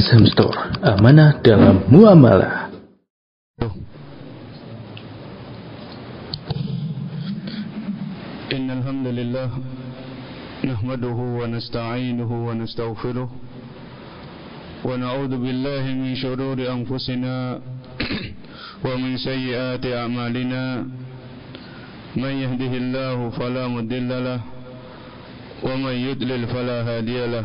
Azham Store, amanah dalam muamalah. إن الحمد لله نحمده ونستعينه ونستغفره ونعوذ بالله من شرور أنفسنا ومن سيئات أعمالنا من يهده الله فلا مضل له ومن يضلل فلا هادي له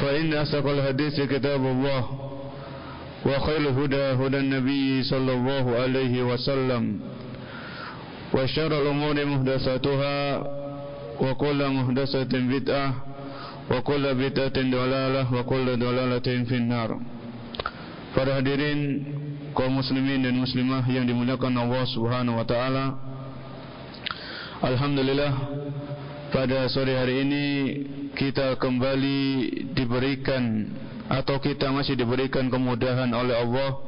فإن أصدق الحديث كتاب الله وخير الهدى هدى النبي صلى الله عليه وسلم وشر الأمور محدثاتها وكل محدثة بدعة وكل بدعة ضلالة وكل ضلالة في النار Para hadirin kaum muslimin dan muslimah yang dimuliakan Allah Subhanahu wa taala. Alhamdulillah pada sore hari ini kita kembali diberikan atau kita masih diberikan kemudahan oleh Allah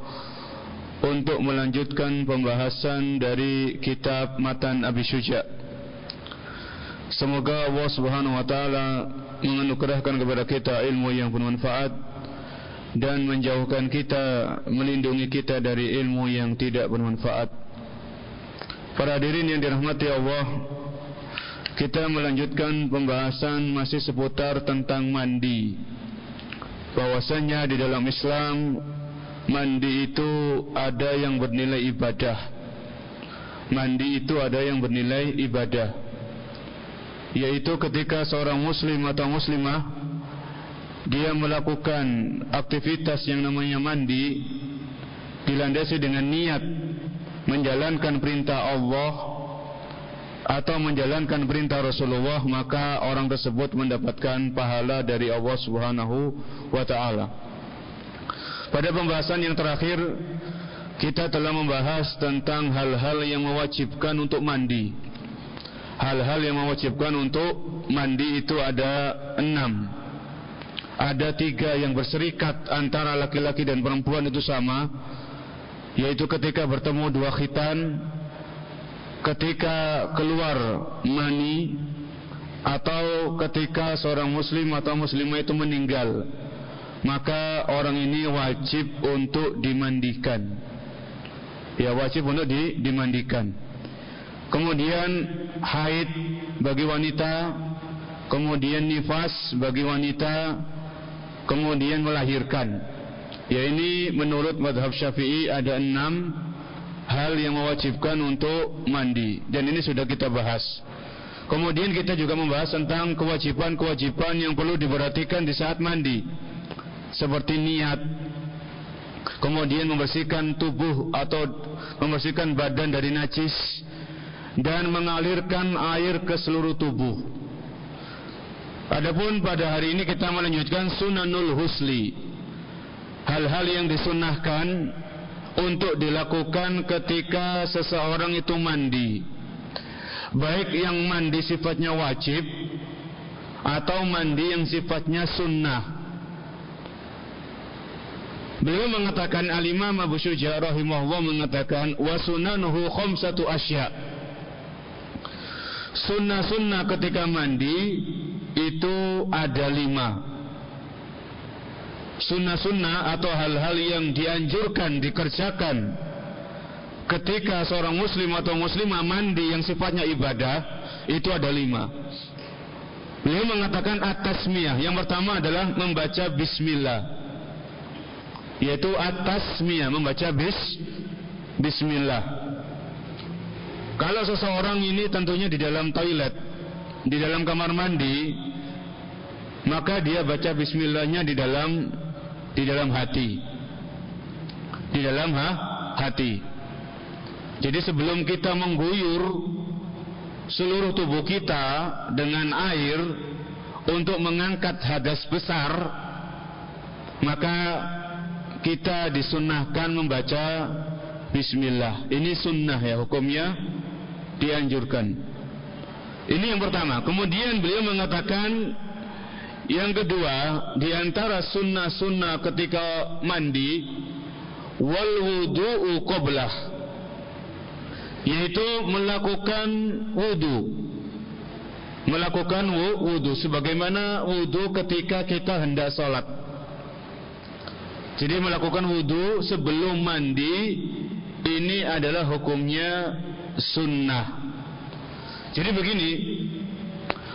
untuk melanjutkan pembahasan dari kitab Matan Abi Syuja. Semoga Allah Subhanahu wa taala menganugerahkan kepada kita ilmu yang bermanfaat dan menjauhkan kita, melindungi kita dari ilmu yang tidak bermanfaat. Para hadirin yang dirahmati Allah, kita melanjutkan pembahasan masih seputar tentang mandi. Bahwasanya di dalam Islam mandi itu ada yang bernilai ibadah. Mandi itu ada yang bernilai ibadah. Yaitu ketika seorang muslim atau muslimah dia melakukan aktivitas yang namanya mandi dilandasi dengan niat menjalankan perintah Allah atau menjalankan perintah Rasulullah maka orang tersebut mendapatkan pahala dari Allah Subhanahu wa taala. Pada pembahasan yang terakhir kita telah membahas tentang hal-hal yang mewajibkan untuk mandi. Hal-hal yang mewajibkan untuk mandi itu ada enam. Ada tiga yang berserikat antara laki-laki dan perempuan itu sama yaitu ketika bertemu dua khitan ketika keluar mani atau ketika seorang muslim atau muslimah itu meninggal maka orang ini wajib untuk dimandikan. Ya wajib untuk di, dimandikan. Kemudian haid bagi wanita kemudian nifas bagi wanita kemudian melahirkan. Ya ini menurut madhab syafi'i ada enam hal yang mewajibkan untuk mandi. Dan ini sudah kita bahas. Kemudian kita juga membahas tentang kewajiban-kewajiban yang perlu diperhatikan di saat mandi. Seperti niat. Kemudian membersihkan tubuh atau membersihkan badan dari najis. Dan mengalirkan air ke seluruh tubuh. Adapun pada hari ini kita melanjutkan sunanul husli. Hal-hal yang disunahkan untuk dilakukan ketika seseorang itu mandi. Baik yang mandi sifatnya wajib atau mandi yang sifatnya sunnah. Beliau mengatakan al-imam Abu Syuja rahimahullah mengatakan wa sunanuhu khamsatu asya. Sunnah-sunnah ketika mandi itu ada lima sunnah-sunnah atau hal-hal yang dianjurkan dikerjakan. Ketika seorang muslim atau muslimah mandi yang sifatnya ibadah itu ada lima. Beliau mengatakan at-tasmiyah. Yang pertama adalah membaca bismillah. Yaitu at-tasmiyah membaca bis bismillah. Kalau seseorang ini tentunya di dalam toilet, di dalam kamar mandi, maka dia baca bismillahnya di dalam di dalam hati. Di dalam ha, hati. Jadi sebelum kita mengguyur seluruh tubuh kita dengan air untuk mengangkat hadas besar, maka kita disunahkan membaca Bismillah. Ini sunnah ya hukumnya dianjurkan. Ini yang pertama. Kemudian beliau mengatakan yang kedua di antara sunnah-sunnah ketika mandi wal wudu'u qablah. Yaitu melakukan wudu. Melakukan wudu. Sebagaimana wudu ketika kita hendak sholat. Jadi melakukan wudhu sebelum mandi ini adalah hukumnya sunnah. Jadi begini,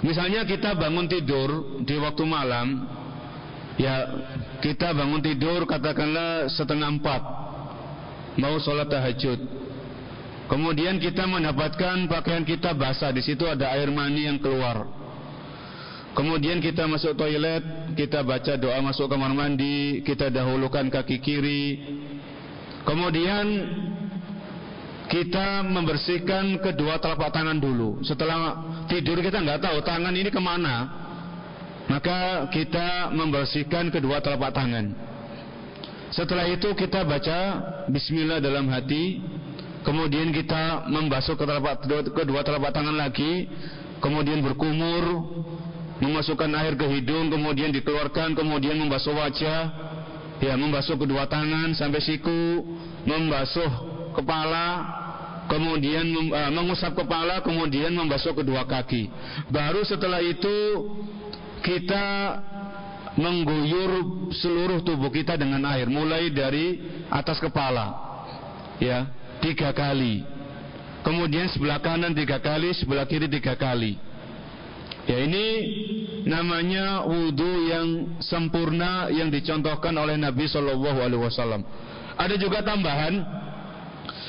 misalnya kita bangun tidur di waktu malam, ya kita bangun tidur katakanlah setengah empat, mau sholat tahajud. Kemudian kita mendapatkan pakaian kita basah, di situ ada air mani yang keluar. Kemudian kita masuk toilet, kita baca doa masuk kamar mandi, kita dahulukan kaki kiri. Kemudian kita membersihkan kedua telapak tangan dulu. Setelah tidur kita nggak tahu tangan ini ke mana, maka kita membersihkan kedua telapak tangan. Setelah itu kita baca Bismillah dalam hati, kemudian kita membasuh kedua telapak tangan lagi, kemudian berkumur, memasukkan air ke hidung kemudian dikeluarkan kemudian membasuh wajah. Ya membasuh kedua tangan sampai siku membasuh kepala kemudian uh, mengusap kepala kemudian membasuh kedua kaki. Baru setelah itu kita mengguyur seluruh tubuh kita dengan air mulai dari atas kepala ya tiga kali. Kemudian sebelah kanan tiga kali sebelah kiri tiga kali. Ya ini namanya wudhu yang sempurna yang dicontohkan oleh Nabi Shallallahu Alaihi Wasallam. Ada juga tambahan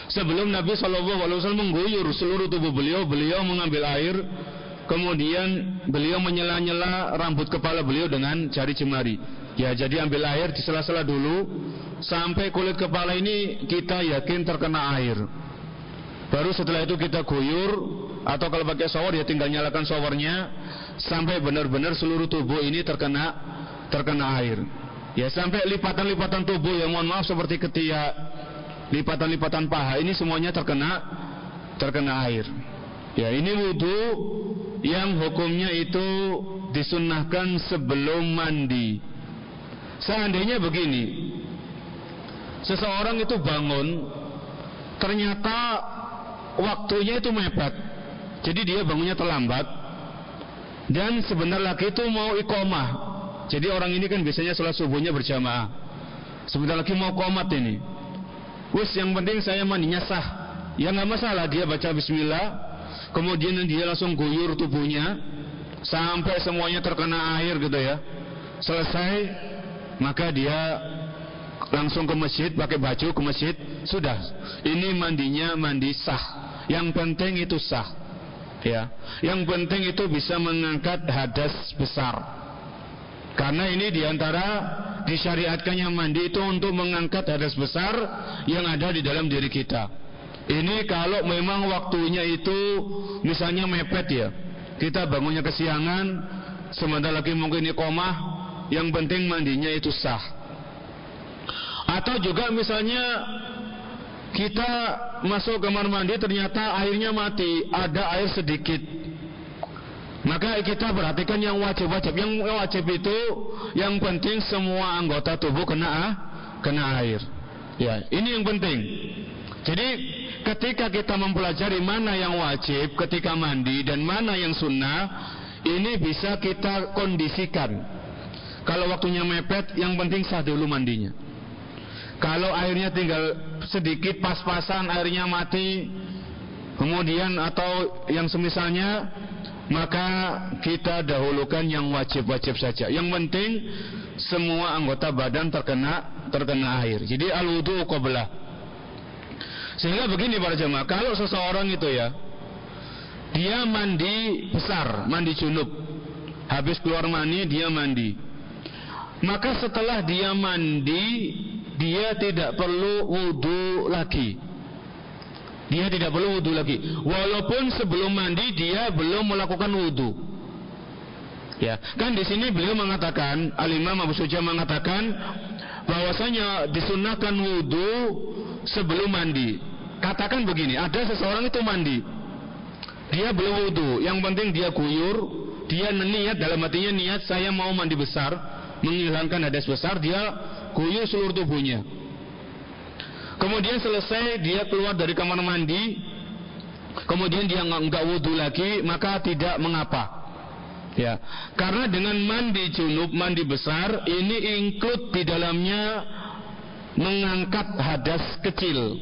sebelum Nabi Shallallahu Alaihi Wasallam mengguyur seluruh tubuh beliau, beliau mengambil air, kemudian beliau menyela-nyela rambut kepala beliau dengan jari jemari. Ya jadi ambil air di sela-sela dulu sampai kulit kepala ini kita yakin terkena air. Baru setelah itu kita guyur atau kalau pakai shower ya tinggal nyalakan showernya sampai benar-benar seluruh tubuh ini terkena terkena air. Ya sampai lipatan-lipatan tubuh yang mohon maaf seperti ketiak, lipatan-lipatan paha ini semuanya terkena terkena air. Ya ini wudhu yang hukumnya itu disunnahkan sebelum mandi. Seandainya begini, seseorang itu bangun, ternyata waktunya itu mepet. Jadi dia bangunnya terlambat. Dan sebentar lagi itu mau ikomah. Jadi orang ini kan biasanya sholat subuhnya berjamaah. Sebentar lagi mau komat ini. Wes yang penting saya mandinya sah. Ya nggak masalah dia baca Bismillah. Kemudian dia langsung guyur tubuhnya sampai semuanya terkena air gitu ya. Selesai maka dia langsung ke masjid pakai baju ke masjid sudah ini mandinya mandi sah yang penting itu sah. Ya. Yang penting itu bisa mengangkat hadas besar. Karena ini di antara disyariatkannya mandi itu untuk mengangkat hadas besar yang ada di dalam diri kita. Ini kalau memang waktunya itu misalnya mepet ya. Kita bangunnya kesiangan, sebentar lagi mungkin iqomah, yang penting mandinya itu sah. Atau juga misalnya kita masuk kamar mandi ternyata airnya mati, ada air sedikit. Maka kita perhatikan yang wajib-wajib. Yang wajib itu yang penting semua anggota tubuh kena ah, kena air. Ya, ini yang penting. Jadi ketika kita mempelajari mana yang wajib ketika mandi dan mana yang sunnah, ini bisa kita kondisikan. Kalau waktunya mepet, yang penting sah dulu mandinya. Kalau airnya tinggal sedikit pas-pasan airnya mati, kemudian atau yang semisalnya maka kita dahulukan yang wajib-wajib saja. Yang penting semua anggota badan terkena terkena air. Jadi al-wudu. Sehingga begini para jemaah, kalau seseorang itu ya dia mandi besar, mandi junub. Habis keluar mani dia mandi. Maka setelah dia mandi, dia tidak perlu wudu lagi. Dia tidak perlu wudhu lagi. Walaupun sebelum mandi dia belum melakukan wudhu. Ya, kan di sini beliau mengatakan, Al Imam Suja mengatakan bahwasanya disunahkan wudhu sebelum mandi. Katakan begini, ada seseorang itu mandi, dia belum wudhu, yang penting dia guyur, dia niat dalam hatinya niat saya mau mandi besar, menghilangkan hadas besar, dia guyur seluruh tubuhnya. Kemudian selesai dia keluar dari kamar mandi, kemudian dia nggak wudhu lagi, maka tidak mengapa. Ya, karena dengan mandi junub, mandi besar, ini include di dalamnya mengangkat hadas kecil,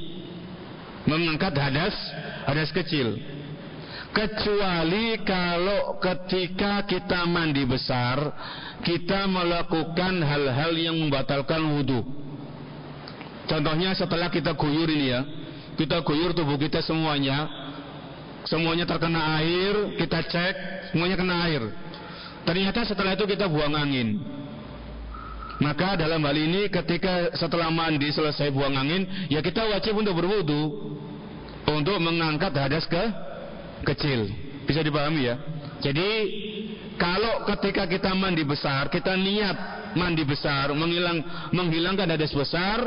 mengangkat hadas hadas kecil. Kecuali kalau ketika kita mandi besar, kita melakukan hal-hal yang membatalkan wudhu. Contohnya setelah kita guyur ini ya, kita guyur tubuh kita semuanya, semuanya terkena air, kita cek, semuanya kena air. Ternyata setelah itu kita buang angin. Maka dalam hal ini ketika setelah mandi selesai buang angin, ya kita wajib untuk berwudu untuk mengangkat hadas ke kecil. Bisa dipahami ya? Jadi kalau ketika kita mandi besar, kita niat mandi besar, menghilang menghilangkan hadas besar,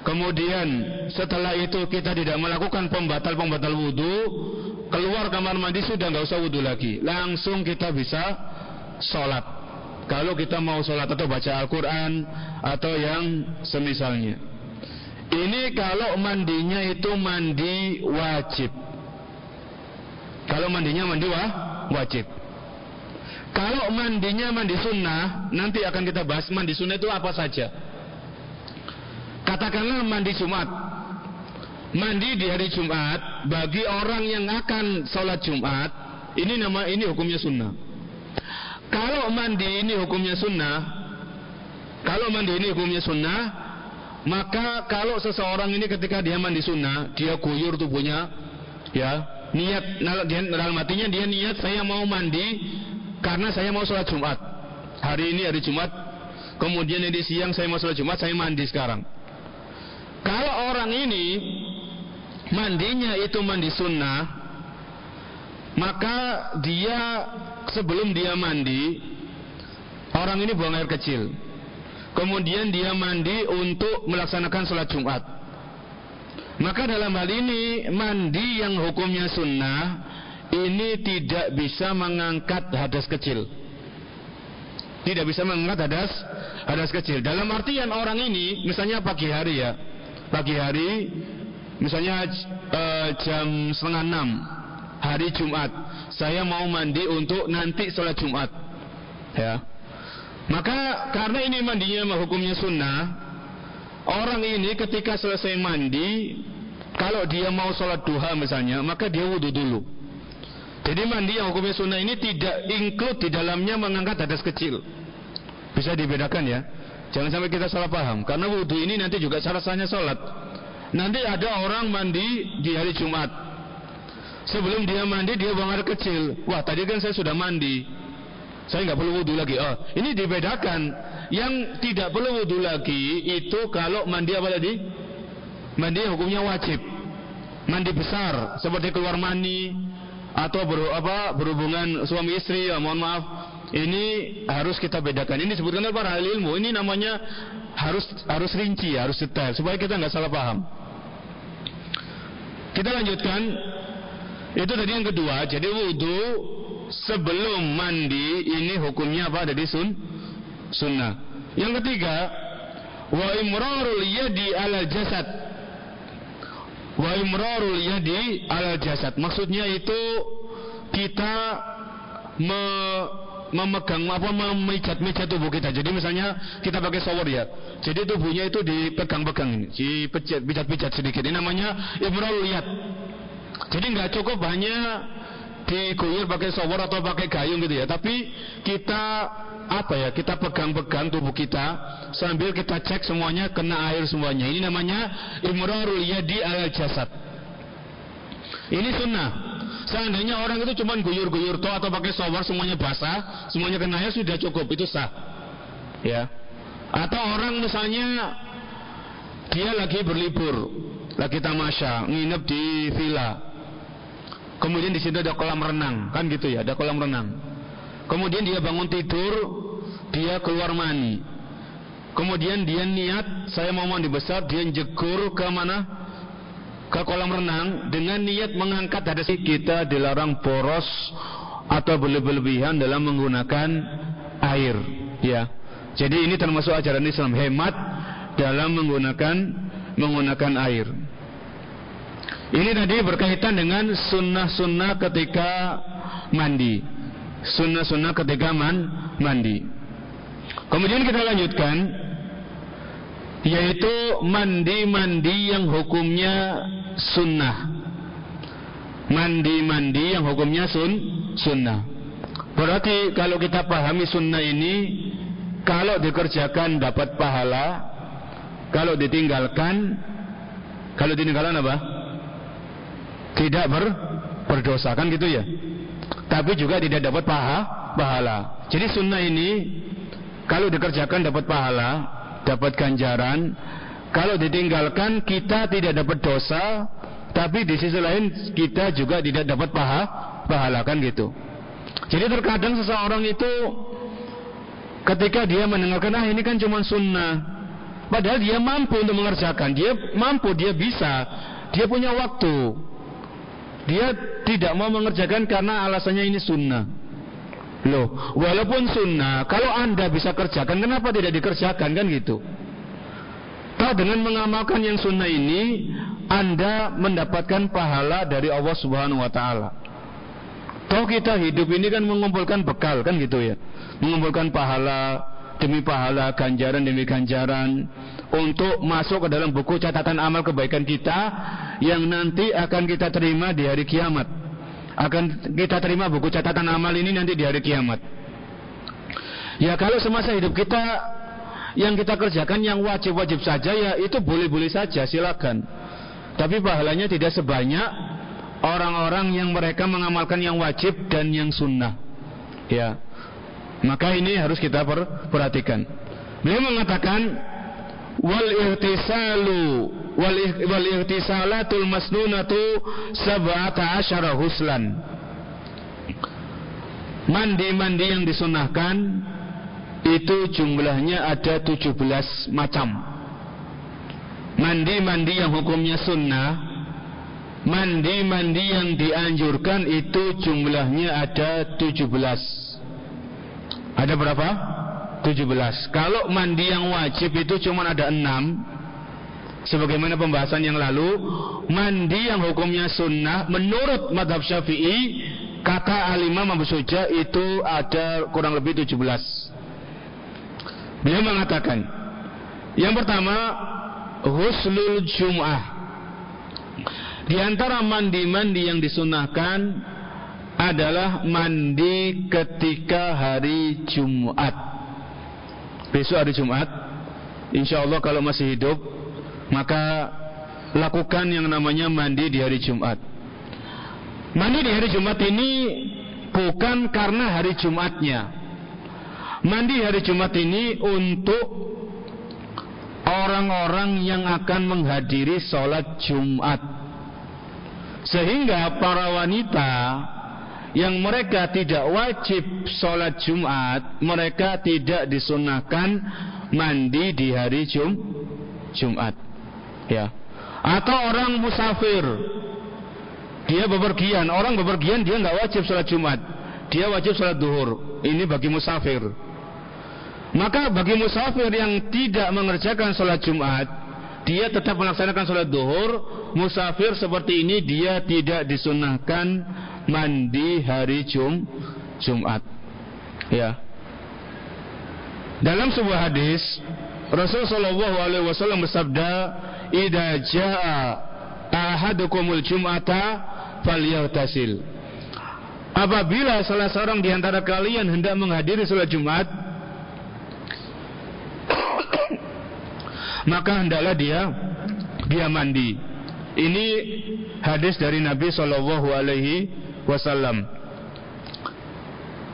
Kemudian setelah itu kita tidak melakukan pembatal-pembatal wudhu, keluar kamar mandi sudah nggak usah wudhu lagi, langsung kita bisa sholat. Kalau kita mau sholat atau baca Al-Quran atau yang semisalnya. Ini kalau mandinya itu mandi wajib. Kalau mandinya mandi wah, wajib. Kalau mandinya mandi sunnah, nanti akan kita bahas mandi sunnah itu apa saja. Katakanlah mandi Jumat. Mandi di hari Jumat bagi orang yang akan sholat Jumat, ini nama ini hukumnya sunnah. Kalau mandi ini hukumnya sunnah, kalau mandi ini hukumnya sunnah, maka kalau seseorang ini ketika dia mandi sunnah, dia guyur tubuhnya, ya niat dalam hatinya dia niat saya mau mandi karena saya mau sholat Jumat. Hari ini hari Jumat, kemudian di siang saya mau sholat Jumat, saya mandi sekarang. Kalau orang ini mandinya itu mandi sunnah, maka dia sebelum dia mandi, orang ini buang air kecil. Kemudian dia mandi untuk melaksanakan sholat Jumat. Maka dalam hal ini mandi yang hukumnya sunnah ini tidak bisa mengangkat hadas kecil. Tidak bisa mengangkat hadas hadas kecil. Dalam artian orang ini misalnya pagi hari ya, pagi hari misalnya uh, jam setengah enam hari Jumat. Saya mau mandi untuk nanti sholat Jumat. Ya. Maka karena ini mandinya hukumnya sunnah orang ini ketika selesai mandi kalau dia mau sholat duha misalnya maka dia wudhu dulu. Jadi mandi yang hukumnya sunnah ini tidak include di dalamnya mengangkat hadas kecil. Bisa dibedakan ya Jangan sampai kita salah paham. Karena wudhu ini nanti juga salah sahnya sholat. Nanti ada orang mandi di hari Jumat. Sebelum dia mandi dia buang air kecil. Wah tadi kan saya sudah mandi. Saya nggak perlu wudhu lagi. Oh ini dibedakan. Yang tidak perlu wudhu lagi itu kalau mandi apa tadi? Mandi hukumnya wajib. Mandi besar seperti keluar mani atau ber, apa, berhubungan suami istri. Ya, mohon maaf ini harus kita bedakan. Ini disebutkan oleh para ahli ilmu. Ini namanya harus harus rinci, harus detail supaya kita nggak salah paham. Kita lanjutkan. Itu tadi yang kedua. Jadi wudhu sebelum mandi ini hukumnya apa? Ada di sun sunnah. Yang ketiga, wa imrarul yadi ala jasad. Wa imrarul yadi ala jasad. Maksudnya itu kita me memegang apa memijat-mijat tubuh kita. Jadi misalnya kita pakai shower ya. Jadi tubuhnya itu dipegang-pegang ini, dipijat-pijat sedikit. Ini namanya imrol lihat. Jadi nggak cukup hanya diguyur pakai shower atau pakai gayung gitu ya. Tapi kita apa ya? Kita pegang-pegang tubuh kita sambil kita cek semuanya kena air semuanya. Ini namanya imrarul yadi al jasad. Ini sunnah. Seandainya orang itu cuma guyur-guyur toh atau pakai shower semuanya basah, semuanya kena air sudah cukup, itu sah. Ya. Atau orang misalnya dia lagi berlibur, lagi tamasya, nginep di villa. Kemudian di situ ada kolam renang, kan gitu ya, ada kolam renang. Kemudian dia bangun tidur, dia keluar mani. Kemudian dia niat, saya mau mandi besar, dia jegur ke mana? Ke kolam renang dengan niat mengangkat hadas kita dilarang poros atau berlebihan dalam menggunakan air, ya. Jadi ini termasuk ajaran Islam hemat dalam menggunakan menggunakan air. Ini tadi berkaitan dengan sunnah-sunnah ketika mandi. Sunnah-sunnah ketika man, mandi. Kemudian kita lanjutkan yaitu mandi-mandi yang hukumnya sunnah. Mandi-mandi yang hukumnya sun, sunnah. Berarti kalau kita pahami sunnah ini kalau dikerjakan dapat pahala, kalau ditinggalkan, kalau ditinggalkan apa? Tidak ber, berdosa kan gitu ya. Tapi juga tidak dapat paha, pahala. Jadi sunnah ini kalau dikerjakan dapat pahala, dapat ganjaran. Kalau ditinggalkan kita tidak dapat dosa, tapi di sisi lain kita juga tidak dapat paha, pahala kan gitu. Jadi terkadang seseorang itu ketika dia mendengarkan ah ini kan cuma sunnah Padahal dia mampu untuk mengerjakan, dia mampu, dia bisa, dia punya waktu. Dia tidak mau mengerjakan karena alasannya ini sunnah. Loh, walaupun sunnah, kalau anda bisa kerjakan, kenapa tidak dikerjakan kan gitu? Dengan mengamalkan yang sunnah ini, anda mendapatkan pahala dari Allah Subhanahu Wa Taala. Tahu kita hidup ini kan mengumpulkan bekal kan gitu ya, mengumpulkan pahala, demi pahala ganjaran demi ganjaran untuk masuk ke dalam buku catatan amal kebaikan kita yang nanti akan kita terima di hari kiamat. Akan kita terima buku catatan amal ini nanti di hari kiamat. Ya kalau semasa hidup kita yang kita kerjakan yang wajib-wajib saja ya itu boleh-boleh saja silakan tapi pahalanya tidak sebanyak orang-orang yang mereka mengamalkan yang wajib dan yang sunnah ya maka ini harus kita perhatikan. Beliau mengatakan wal ihtisalu wal, wal ihtisalatul masnunatu sab'ata asyara huslan. Mandi-mandi yang disunahkan itu jumlahnya ada 17 macam. Mandi-mandi yang hukumnya sunnah Mandi-mandi yang dianjurkan itu jumlahnya ada 17 ada berapa? 17. Kalau mandi yang wajib itu cuma ada 6. Sebagaimana pembahasan yang lalu, mandi yang hukumnya sunnah menurut madhab syafi'i, kata alimah Abu Suja itu ada kurang lebih 17. Beliau mengatakan, yang pertama, huslul jum'ah. Di antara mandi-mandi yang disunahkan adalah mandi ketika hari Jumat. Besok hari Jumat, insya Allah kalau masih hidup, maka lakukan yang namanya mandi di hari Jumat. Mandi di hari Jumat ini bukan karena hari Jumatnya. Mandi hari Jumat ini untuk orang-orang yang akan menghadiri sholat Jumat. Sehingga para wanita yang mereka tidak wajib sholat Jumat, mereka tidak disunahkan mandi di hari Jum Jumat. Ya. Atau orang musafir, dia bepergian, orang bepergian dia nggak wajib sholat Jumat, dia wajib sholat duhur. Ini bagi musafir. Maka bagi musafir yang tidak mengerjakan sholat Jumat, dia tetap melaksanakan sholat duhur, musafir seperti ini dia tidak disunahkan mandi hari Jum Jumat. Ya. Dalam sebuah hadis Rasul sallallahu alaihi wasallam bersabda, "Idza jaa ahadukumul jum'ata falyaghtasil." apabila salah seorang di antara kalian hendak menghadiri sholat Jumat maka hendaklah dia dia mandi. Ini hadis dari Nabi Shallallahu Alaihi Wasallam.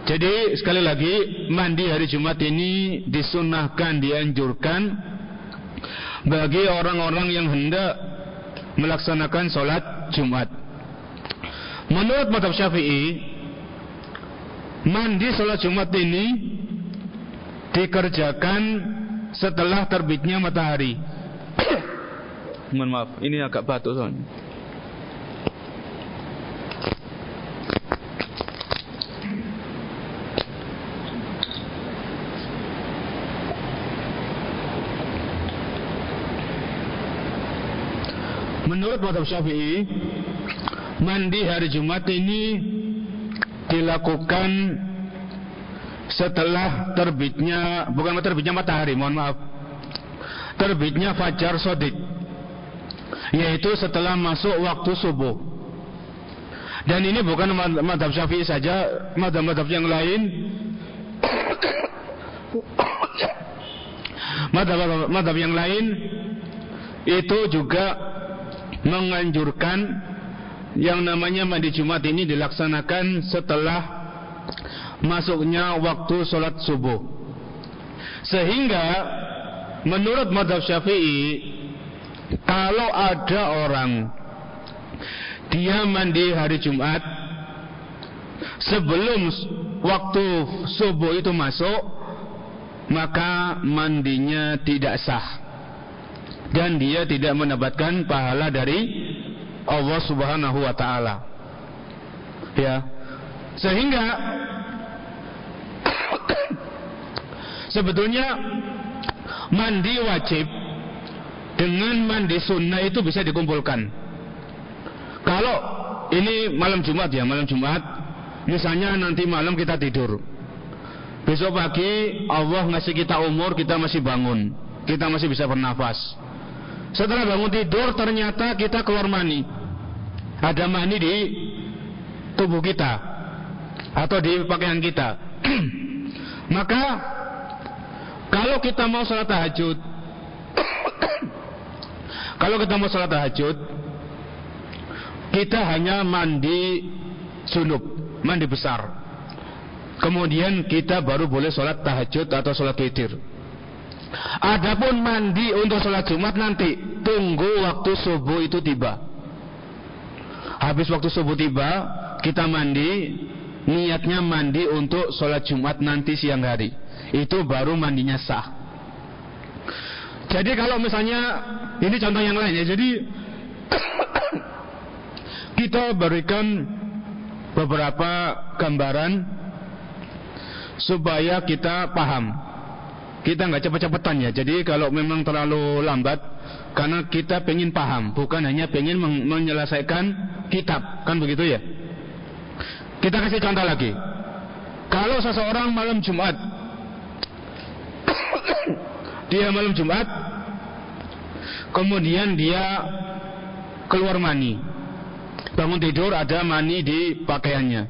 Jadi sekali lagi mandi hari Jumat ini disunahkan dianjurkan bagi orang-orang yang hendak melaksanakan sholat Jumat. Menurut Madhab Syafi'i, mandi sholat Jumat ini dikerjakan setelah terbitnya matahari. Mohon maaf, ini agak batuk soalnya. Menurut madhab syafi'i Mandi hari Jumat ini Dilakukan Setelah terbitnya Bukan terbitnya matahari Mohon maaf Terbitnya fajar sodik yaitu setelah masuk waktu subuh. Dan ini bukan madhab syafi'i saja, madhab-madhab yang lain madhab, madhab yang lain itu juga menganjurkan yang namanya mandi Jumat ini dilaksanakan setelah masuknya waktu sholat subuh. Sehingga menurut madhab syafi'i kalau ada orang dia mandi hari Jumat sebelum waktu subuh itu masuk maka mandinya tidak sah dan dia tidak mendapatkan pahala dari Allah Subhanahu wa taala. Ya. Sehingga sebetulnya mandi wajib dengan mandi sunnah itu bisa dikumpulkan. Kalau ini malam Jumat ya, malam Jumat, misalnya nanti malam kita tidur. Besok pagi Allah ngasih kita umur, kita masih bangun. Kita masih bisa bernafas. Setelah bangun tidur ternyata kita keluar mani. Ada mani di tubuh kita atau di pakaian kita. Maka kalau kita mau sholat tahajud kalau kita mau sholat tahajud, kita hanya mandi sunub, mandi besar. Kemudian kita baru boleh sholat tahajud atau sholat witir. Adapun mandi untuk sholat Jumat nanti tunggu waktu subuh itu tiba. Habis waktu subuh tiba, kita mandi, niatnya mandi untuk sholat Jumat nanti siang hari. Itu baru mandinya sah. Jadi kalau misalnya ini contoh yang lain ya. Jadi kita berikan beberapa gambaran supaya kita paham. Kita nggak cepet-cepetan ya. Jadi kalau memang terlalu lambat, karena kita pengen paham, bukan hanya pengen menyelesaikan kitab, kan begitu ya? Kita kasih contoh lagi. Kalau seseorang malam Jumat, dia malam Jumat kemudian dia keluar mani. Bangun tidur ada mani di pakaiannya.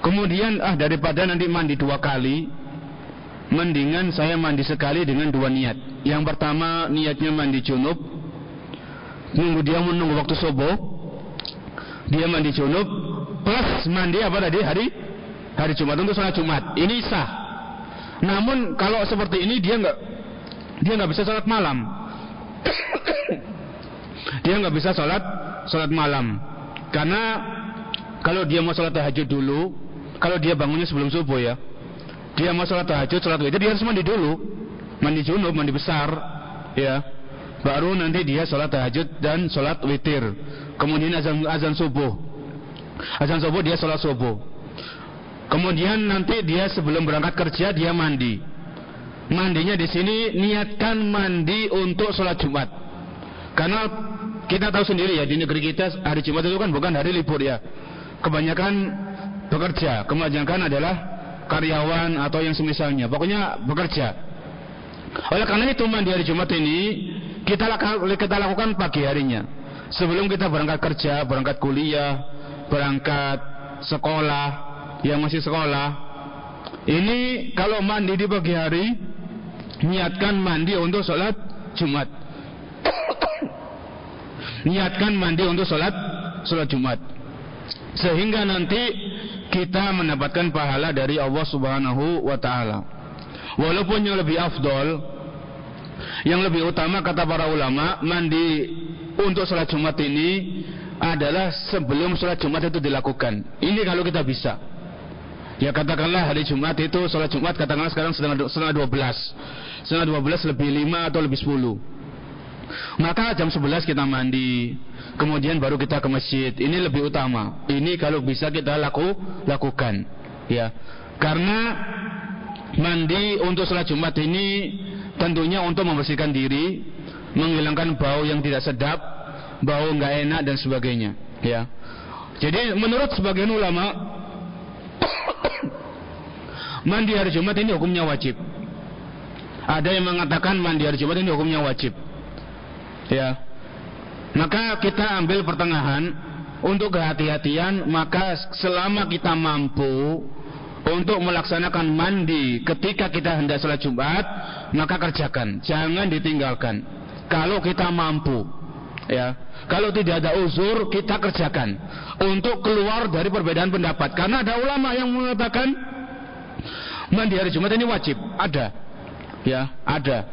Kemudian ah daripada nanti mandi dua kali mendingan saya mandi sekali dengan dua niat. Yang pertama niatnya mandi junub. Nunggu dia menunggu waktu subuh dia mandi junub plus mandi apa tadi? Hari? Hari Jumat. Untuk sholat Jumat. Ini sah. Namun kalau seperti ini dia nggak dia nggak bisa sholat malam. Dia nggak bisa sholat sholat malam. Karena kalau dia mau sholat tahajud dulu kalau dia bangunnya sebelum subuh ya dia mau sholat tahajud sholat witir dia harus mandi dulu. Mandi junub mandi besar ya. Baru nanti dia sholat tahajud dan sholat witir. Kemudian azan azan subuh azan subuh dia sholat subuh kemudian nanti dia sebelum berangkat kerja dia mandi mandinya di sini niatkan mandi untuk sholat Jumat. Karena kita tahu sendiri ya di negeri kita hari Jumat itu kan bukan hari libur ya. Kebanyakan bekerja, kebanyakan adalah karyawan atau yang semisalnya. Pokoknya bekerja. Oleh karena itu mandi hari Jumat ini kita kita lakukan pagi harinya. Sebelum kita berangkat kerja, berangkat kuliah, berangkat sekolah, yang masih sekolah, ini kalau mandi di pagi hari, niatkan mandi untuk sholat Jumat. niatkan mandi untuk sholat sholat Jumat. Sehingga nanti kita mendapatkan pahala dari Allah Subhanahu wa taala. Walaupun yang lebih afdol, yang lebih utama kata para ulama, mandi untuk sholat Jumat ini adalah sebelum sholat Jumat itu dilakukan. Ini kalau kita bisa. Ya katakanlah hari Jumat itu sholat Jumat katakanlah sekarang setengah, setengah 12 Setengah 12 lebih 5 atau lebih 10 Maka jam 11 kita mandi Kemudian baru kita ke masjid. Ini lebih utama. Ini kalau bisa kita laku, lakukan. Ya. Karena mandi untuk sholat Jumat ini tentunya untuk membersihkan diri, menghilangkan bau yang tidak sedap, bau nggak enak dan sebagainya. Ya. Jadi menurut sebagian ulama mandi hari Jumat ini hukumnya wajib. Ada yang mengatakan mandi hari Jumat ini hukumnya wajib. Ya. Maka kita ambil pertengahan untuk kehati-hatian maka selama kita mampu untuk melaksanakan mandi ketika kita hendak sholat Jumat, maka kerjakan, jangan ditinggalkan. Kalau kita mampu, ya, kalau tidak ada uzur, kita kerjakan. Untuk keluar dari perbedaan pendapat. Karena ada ulama yang mengatakan mandi hari Jumat ini wajib, ada, ya, ada.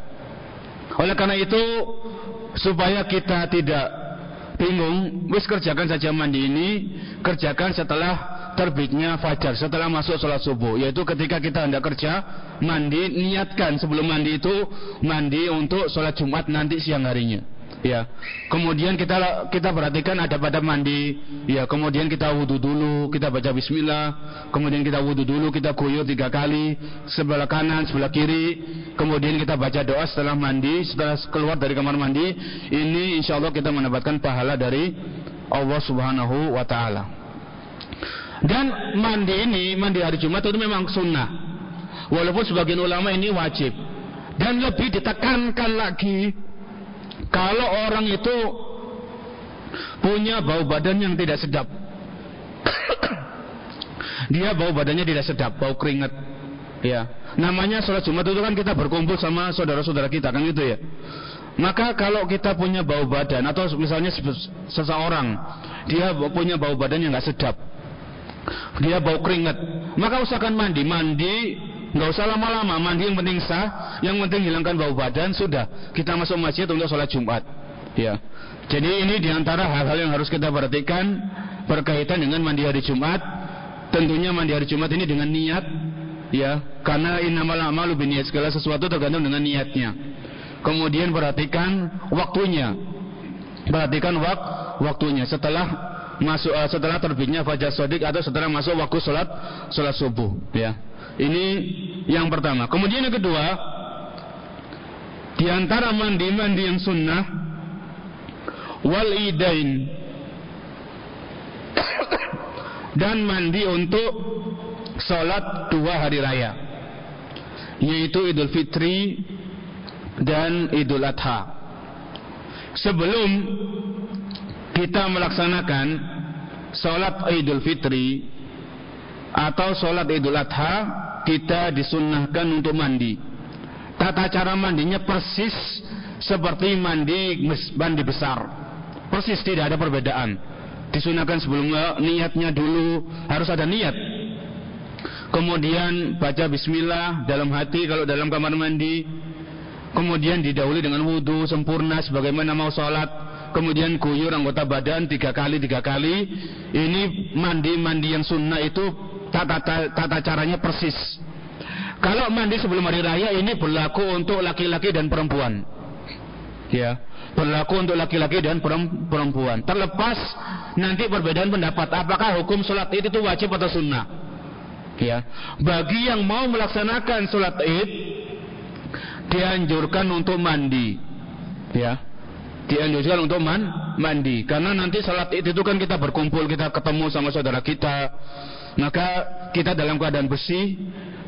Oleh karena itu, supaya kita tidak bingung, wis kerjakan saja mandi ini, kerjakan setelah terbitnya fajar setelah masuk sholat subuh. Yaitu ketika kita hendak kerja mandi niatkan sebelum mandi itu mandi untuk sholat jumat nanti siang harinya ya. Kemudian kita kita perhatikan ada pada mandi. Ya kemudian kita wudhu dulu kita baca bismillah. Kemudian kita wudhu dulu kita guyur tiga kali sebelah kanan sebelah kiri. Kemudian kita baca doa setelah mandi setelah keluar dari kamar mandi. Ini insya Allah kita mendapatkan pahala dari Allah subhanahu wa ta'ala. Dan mandi ini, mandi hari Jumat itu memang sunnah. Walaupun sebagian ulama ini wajib. Dan lebih ditekankan lagi, kalau orang itu punya bau badan yang tidak sedap. Dia bau badannya tidak sedap, bau keringat. Ya, namanya sholat Jumat itu kan kita berkumpul sama saudara-saudara kita kan gitu ya. Maka kalau kita punya bau badan atau misalnya seseorang dia punya bau badan yang nggak sedap, dia bau keringat maka usahakan mandi mandi nggak usah lama-lama mandi yang penting sah yang penting hilangkan bau badan sudah. Kita masuk masjid untuk sholat jumat. Ya. Jadi ini di antara hal-hal yang harus kita perhatikan berkaitan dengan mandi hari jumat. Tentunya mandi hari jumat ini dengan niat ya. Karena innamal amalu niat segala sesuatu tergantung dengan niatnya. Kemudian perhatikan waktunya. Perhatikan wak waktunya. Setelah masuk uh, setelah terbitnya fajar sodik atau setelah masuk waktu sholat sholat subuh ya. Ini yang pertama. Kemudian yang kedua di antara mandi-mandi yang sunnah wal idain dan mandi untuk sholat dua hari raya yaitu idul fitri dan idul adha. Sebelum kita melaksanakan sholat idul fitri atau sholat idul adha kita disunnahkan untuk mandi. Tata cara mandinya persis seperti mandi mandi besar. Persis tidak ada perbedaan. Disunahkan sebelum niatnya dulu harus ada niat. Kemudian baca bismillah dalam hati kalau dalam kamar mandi. Kemudian didahului dengan wudhu sempurna sebagaimana mau sholat kemudian guyur anggota badan tiga kali tiga kali. Ini mandi mandi yang sunnah itu tata, tata, tata caranya persis. Kalau mandi sebelum hari raya ini berlaku untuk laki-laki dan perempuan. Ya berlaku untuk laki-laki dan perempuan. Terlepas nanti perbedaan pendapat apakah hukum sholat id itu wajib atau sunnah? Ya bagi yang mau melaksanakan sholat id dianjurkan untuk mandi. Ya dianjurkan untuk man, mandi. Karena nanti salat itu kan kita berkumpul kita ketemu sama saudara kita. Maka kita dalam keadaan bersih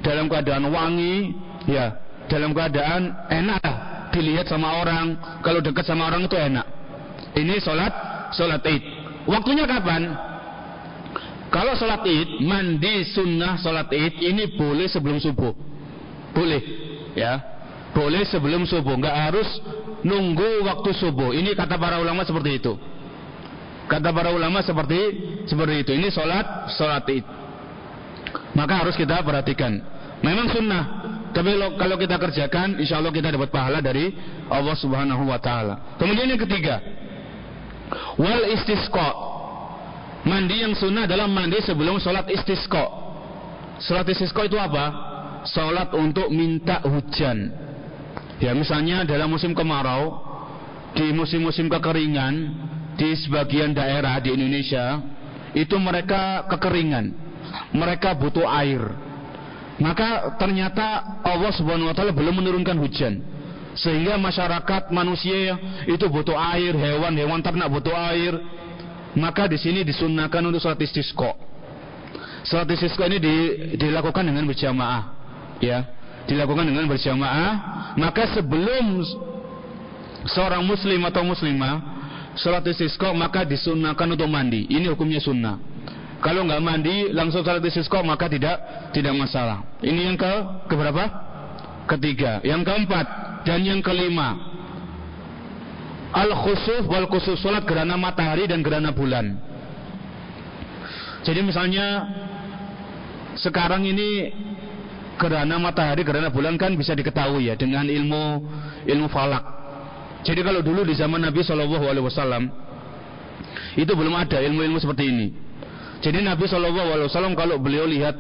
dalam keadaan wangi ya dalam keadaan enak dilihat sama orang. Kalau dekat sama orang itu enak. Ini salat salat id. Waktunya kapan? Kalau sholat id, mandi sunnah sholat id ini boleh sebelum subuh. Boleh, ya. Boleh sebelum subuh, nggak harus nunggu waktu subuh. Ini kata para ulama seperti itu. Kata para ulama seperti seperti itu. Ini sholat sholat id. Maka harus kita perhatikan. Memang sunnah, tapi kalau kita kerjakan, insya Allah kita dapat pahala dari Allah Subhanahu Wa Taala. Kemudian yang ketiga, wal istisqa Mandi yang sunnah adalah mandi sebelum sholat istisqa. Sholat istisqa itu apa? Sholat untuk minta hujan. Ya misalnya dalam musim kemarau, di musim-musim kekeringan, di sebagian daerah di Indonesia, itu mereka kekeringan. Mereka butuh air. Maka ternyata Allah Subhanahu wa taala belum menurunkan hujan. Sehingga masyarakat manusia itu butuh air, hewan-hewan ternak butuh air, maka di sini disunahkan untuk sholat istisqa. Sholat istisqa ini di, dilakukan dengan berjamaah, ya, dilakukan dengan berjamaah. Maka sebelum seorang muslim atau muslimah sholat istisqa maka disunahkan untuk mandi. Ini hukumnya sunnah. Kalau nggak mandi langsung sholat istisqa maka tidak tidak masalah. Ini yang ke keberapa? Ketiga. Yang keempat dan yang kelima al khusuf wal khusuf salat gerhana matahari dan gerhana bulan. Jadi misalnya sekarang ini gerhana matahari, gerhana bulan kan bisa diketahui ya dengan ilmu ilmu falak. Jadi kalau dulu di zaman Nabi Shallallahu Alaihi Wasallam itu belum ada ilmu-ilmu seperti ini. Jadi Nabi Shallallahu Alaihi Wasallam kalau beliau lihat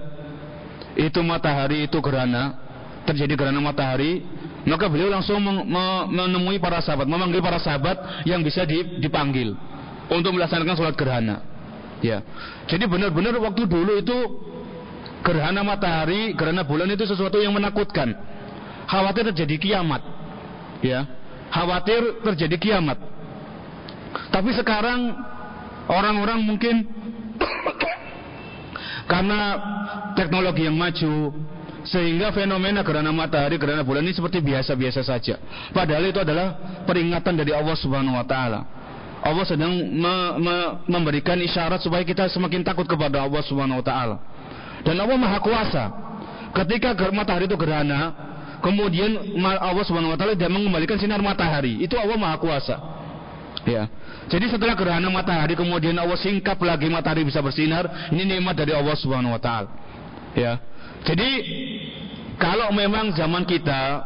itu matahari itu gerhana terjadi gerhana matahari maka beliau langsung menemui para sahabat, memanggil para sahabat yang bisa dipanggil untuk melaksanakan sholat gerhana. Ya. Jadi benar-benar waktu dulu itu gerhana matahari, gerhana bulan itu sesuatu yang menakutkan. Khawatir terjadi kiamat. Ya. Khawatir terjadi kiamat. Tapi sekarang orang-orang mungkin karena teknologi yang maju, sehingga fenomena gerhana matahari, gerhana bulan ini seperti biasa-biasa saja. Padahal itu adalah peringatan dari Allah Subhanahu wa taala. Allah sedang me me memberikan isyarat supaya kita semakin takut kepada Allah Subhanahu wa taala. Dan Allah Maha Kuasa. Ketika matahari itu gerhana, kemudian Allah Subhanahu wa taala dia mengembalikan sinar matahari. Itu Allah Maha Kuasa. Ya. Jadi setelah gerhana matahari kemudian Allah singkap lagi matahari bisa bersinar, ini nikmat dari Allah Subhanahu wa taala. Ya. Jadi kalau memang zaman kita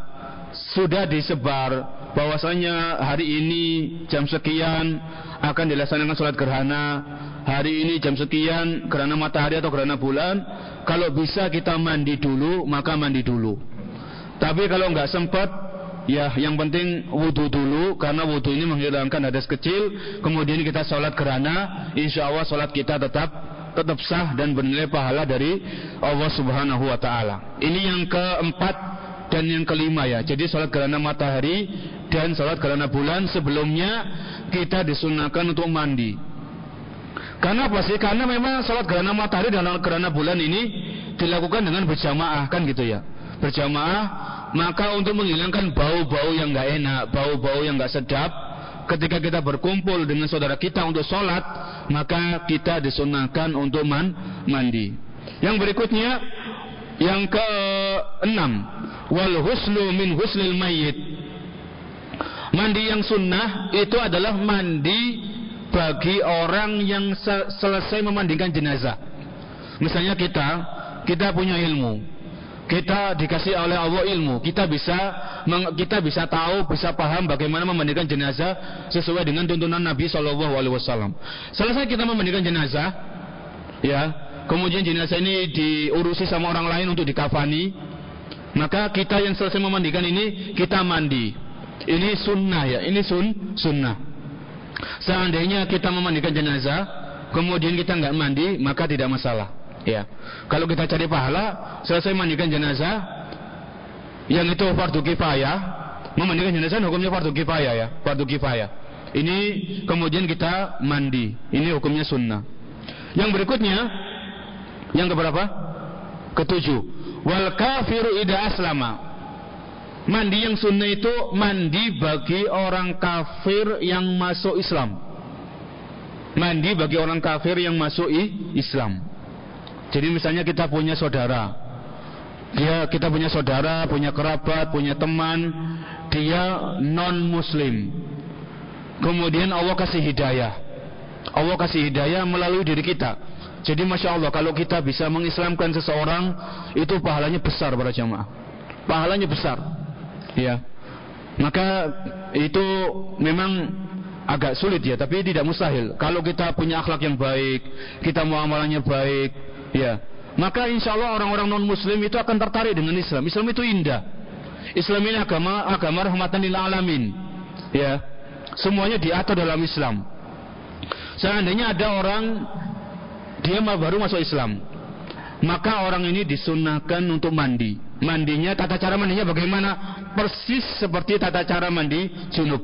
sudah disebar bahwasanya hari ini jam sekian akan dilaksanakan sholat gerhana hari ini jam sekian gerhana matahari atau gerhana bulan kalau bisa kita mandi dulu maka mandi dulu tapi kalau nggak sempat ya yang penting wudhu dulu karena wudhu ini menghilangkan hadas kecil kemudian kita sholat gerhana insya Allah sholat kita tetap tetap sah dan bernilai pahala dari Allah Subhanahu wa taala. Ini yang keempat dan yang kelima ya. Jadi salat gerhana matahari dan salat gerhana bulan sebelumnya kita disunahkan untuk mandi. Karena apa sih? Karena memang salat gerhana matahari dan gerhana bulan ini dilakukan dengan berjamaah kan gitu ya. Berjamaah maka untuk menghilangkan bau-bau yang enggak enak, bau-bau yang enggak sedap, ketika kita berkumpul dengan saudara kita untuk sholat, maka kita disunahkan untuk man mandi. Yang berikutnya, yang keenam, wal huslu min huslil mayyit. Mandi yang sunnah itu adalah mandi bagi orang yang selesai memandikan jenazah. Misalnya kita, kita punya ilmu, kita dikasih oleh Allah ilmu, kita bisa kita bisa tahu, bisa paham bagaimana memandikan jenazah sesuai dengan tuntunan Nabi Shallallahu Alaihi Wasallam. Selesai kita memandikan jenazah, ya, kemudian jenazah ini diurusi sama orang lain untuk dikafani, maka kita yang selesai memandikan ini kita mandi. Ini sunnah ya, ini sun sunnah. Seandainya kita memandikan jenazah, kemudian kita nggak mandi, maka tidak masalah. Ya. Kalau kita cari pahala, selesai mandikan jenazah, yang itu fardu kifayah, memandikan jenazah hukumnya fardu kifayah ya, fardu kifayah. Ini kemudian kita mandi, ini hukumnya sunnah. Yang berikutnya, yang keberapa? Ketujuh. Wal kafiru ida aslama. Mandi yang sunnah itu mandi bagi orang kafir yang masuk Islam. Mandi bagi orang kafir yang masuk Islam. Jadi misalnya kita punya saudara, dia kita punya saudara, punya kerabat, punya teman, dia non Muslim. Kemudian Allah kasih hidayah. Allah kasih hidayah melalui diri kita. Jadi masya Allah kalau kita bisa mengislamkan seseorang itu pahalanya besar para jamaah. Pahalanya besar. Ya. Maka itu memang agak sulit ya, tapi tidak mustahil. Kalau kita punya akhlak yang baik, kita mau amalannya baik, ya, maka insya Allah orang-orang non Muslim itu akan tertarik dengan Islam. Islam itu indah. Islam ini agama agama rahmatan lil alamin. Ya, semuanya diatur dalam Islam. Seandainya ada orang dia baru masuk Islam, maka orang ini disunahkan untuk mandi. Mandinya, tata cara mandinya bagaimana? Persis seperti tata cara mandi junub.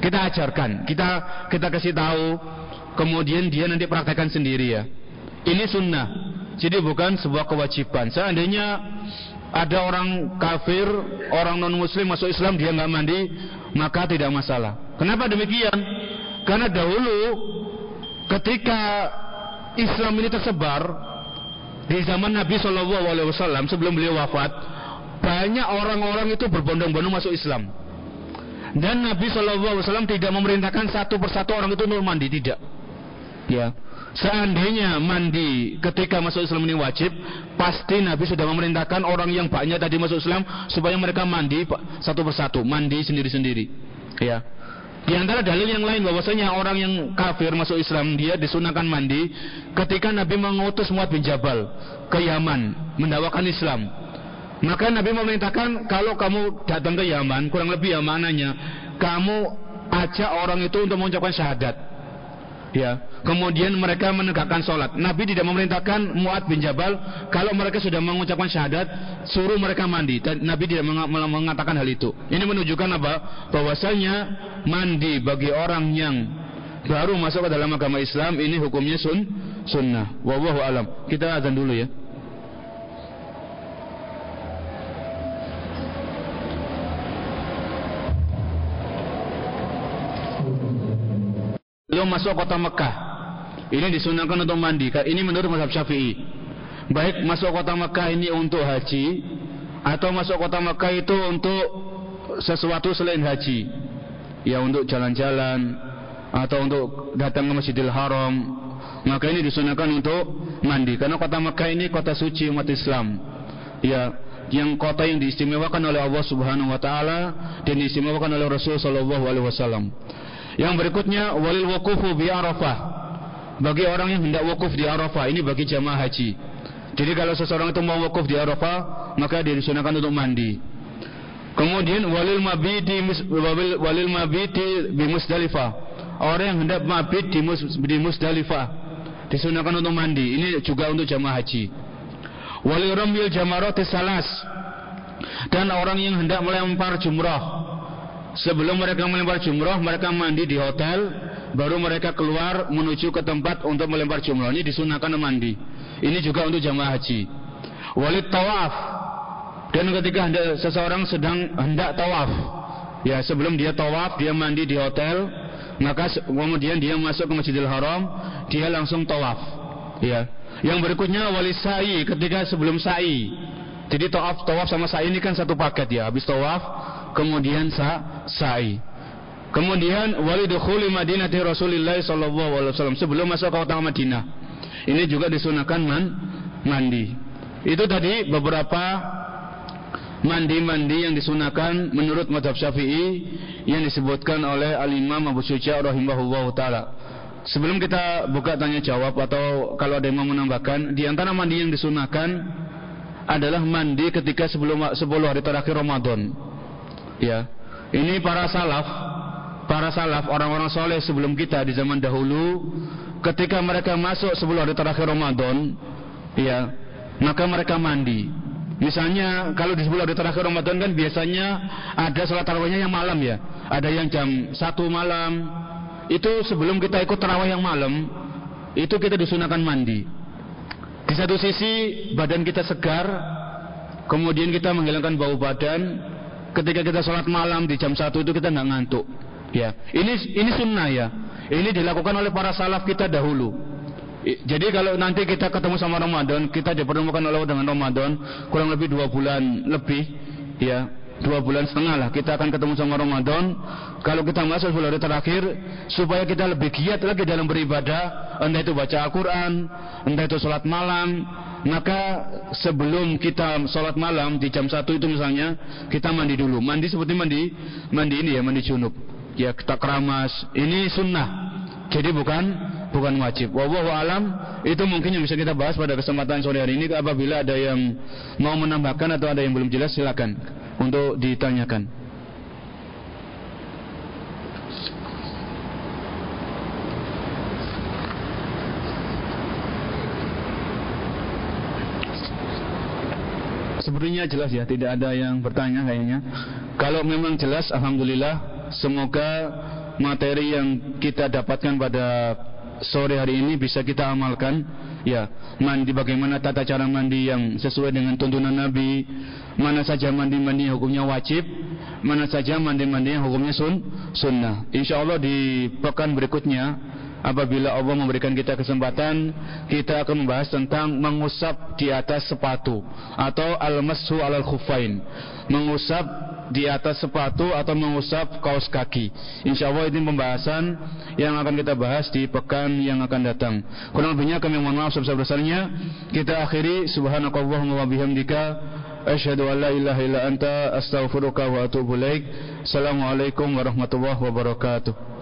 Kita ajarkan, kita kita kasih tahu, kemudian dia nanti praktekkan sendiri ya. Ini sunnah, jadi bukan sebuah kewajiban. Seandainya ada orang kafir, orang non muslim masuk Islam dia nggak mandi, maka tidak masalah. Kenapa demikian? Karena dahulu ketika Islam ini tersebar di zaman Nabi Shallallahu Alaihi Wasallam sebelum beliau wafat, banyak orang-orang itu berbondong-bondong masuk Islam. Dan Nabi Shallallahu Alaihi Wasallam tidak memerintahkan satu persatu orang itu nur mandi, tidak. Ya, seandainya mandi ketika masuk Islam ini wajib, pasti Nabi sudah memerintahkan orang yang banyak tadi masuk Islam supaya mereka mandi satu persatu, mandi sendiri-sendiri. Ya, di antara dalil yang lain bahwasanya orang yang kafir masuk Islam dia disunahkan mandi ketika Nabi mengutus Muad bin Jabal ke Yaman mendakwakan Islam. Maka Nabi memerintahkan kalau kamu datang ke Yaman, kurang lebih ya mananya, kamu ajak orang itu untuk mengucapkan syahadat. Ya, kemudian mereka menegakkan sholat. Nabi tidak memerintahkan Muad bin Jabal kalau mereka sudah mengucapkan syahadat suruh mereka mandi. Dan Nabi tidak mengatakan hal itu. Ini menunjukkan apa? Bahwasanya mandi bagi orang yang baru masuk ke dalam agama Islam ini hukumnya sun sunnah. Wallahu alam. Kita azan dulu ya. Beliau masuk kota Mekah. Ini disunahkan untuk mandi. Ini menurut mazhab Syafi'i. Baik masuk kota Mekah ini untuk haji atau masuk kota Mekah itu untuk sesuatu selain haji. Ya untuk jalan-jalan atau untuk datang ke Masjidil Haram. Maka ini disunahkan untuk mandi karena kota Mekah ini kota suci umat Islam. Ya, yang kota yang diistimewakan oleh Allah Subhanahu wa taala dan diistimewakan oleh Rasul sallallahu alaihi wasallam. Yang berikutnya walil wukufu bi Arafah. Bagi orang yang hendak wukuf di Arafah, ini bagi jamaah haji. Jadi kalau seseorang itu mau wukuf di Arafah, maka dia disunahkan untuk mandi. Kemudian walil mabiti walil, mabiti bi Musdalifah. Orang yang hendak mabit di, mus, di Musdalifah disunahkan untuk mandi. Ini juga untuk jamaah haji. Walil ramil jamarati salas. Dan orang yang hendak melempar jumrah Sebelum mereka melempar jumroh, mereka mandi di hotel, baru mereka keluar menuju ke tempat untuk melempar jumroh. Ini disunahkan mandi. Ini juga untuk jamaah haji. Walid tawaf. Dan ketika hendak, seseorang sedang hendak tawaf, ya sebelum dia tawaf, dia mandi di hotel, maka kemudian dia masuk ke Masjidil Haram, dia langsung tawaf. Ya. Yang berikutnya wali sa'i ketika sebelum sa'i. Jadi tawaf tawaf sama sa'i ini kan satu paket ya. Habis tawaf kemudian sa sa'i. Kemudian walidukhuli Madinati Rasulillah sallallahu alaihi wasallam sebelum masuk kota Madinah. Ini juga disunahkan man, mandi. Itu tadi beberapa mandi-mandi yang disunahkan menurut madhab syafi'i yang disebutkan oleh al-imam Abu Suja rahimahullah ta'ala sebelum kita buka tanya jawab atau kalau ada yang mau menambahkan di antara mandi yang disunahkan adalah mandi ketika sebelum 10 hari terakhir Ramadan Ya. Ini para salaf, para salaf orang-orang soleh sebelum kita di zaman dahulu ketika mereka masuk sebelum hari terakhir Ramadan, ya, maka mereka mandi. Misalnya kalau di sebelum hari terakhir Ramadan kan biasanya ada sholat tarawihnya yang malam ya. Ada yang jam satu malam. Itu sebelum kita ikut tarawih yang malam, itu kita disunahkan mandi. Di satu sisi badan kita segar, kemudian kita menghilangkan bau badan, ketika kita sholat malam di jam satu itu kita nggak ngantuk. Ya, ini ini sunnah ya. Ini dilakukan oleh para salaf kita dahulu. Jadi kalau nanti kita ketemu sama Ramadan, kita dipertemukan oleh dengan Ramadan kurang lebih dua bulan lebih, ya dua bulan setengah lah kita akan ketemu sama Ramadan. Kalau kita masuk bulan terakhir, supaya kita lebih giat lagi dalam beribadah, entah itu baca Al-Quran, entah itu sholat malam, maka sebelum kita sholat malam di jam satu itu misalnya, kita mandi dulu. Mandi seperti mandi, mandi ini ya, mandi junub. Ya kita keramas. Ini sunnah. Jadi bukan bukan wajib. Wallahu alam itu mungkin yang bisa kita bahas pada kesempatan sore hari ini apabila ada yang mau menambahkan atau ada yang belum jelas silakan untuk ditanyakan. Sepertinya jelas ya, tidak ada yang bertanya kayaknya. Kalau memang jelas, alhamdulillah. Semoga materi yang kita dapatkan pada sore hari ini bisa kita amalkan ya mandi bagaimana tata cara mandi yang sesuai dengan tuntunan Nabi mana saja mandi-mandi hukumnya wajib mana saja mandi-mandi yang hukumnya sun sunnah insya Allah di pekan berikutnya apabila Allah memberikan kita kesempatan kita akan membahas tentang mengusap di atas sepatu atau al-mashu alal khufain mengusap di atas sepatu atau mengusap kaos kaki. Insya Allah ini pembahasan yang akan kita bahas di pekan yang akan datang. Kurang lebihnya kami mohon maaf sebesar-besarnya. Kita akhiri subhanakallahumma wa bihamdika asyhadu an la ilaha illa anta astaghfiruka wa atubu ilaik. Assalamualaikum warahmatullahi wabarakatuh.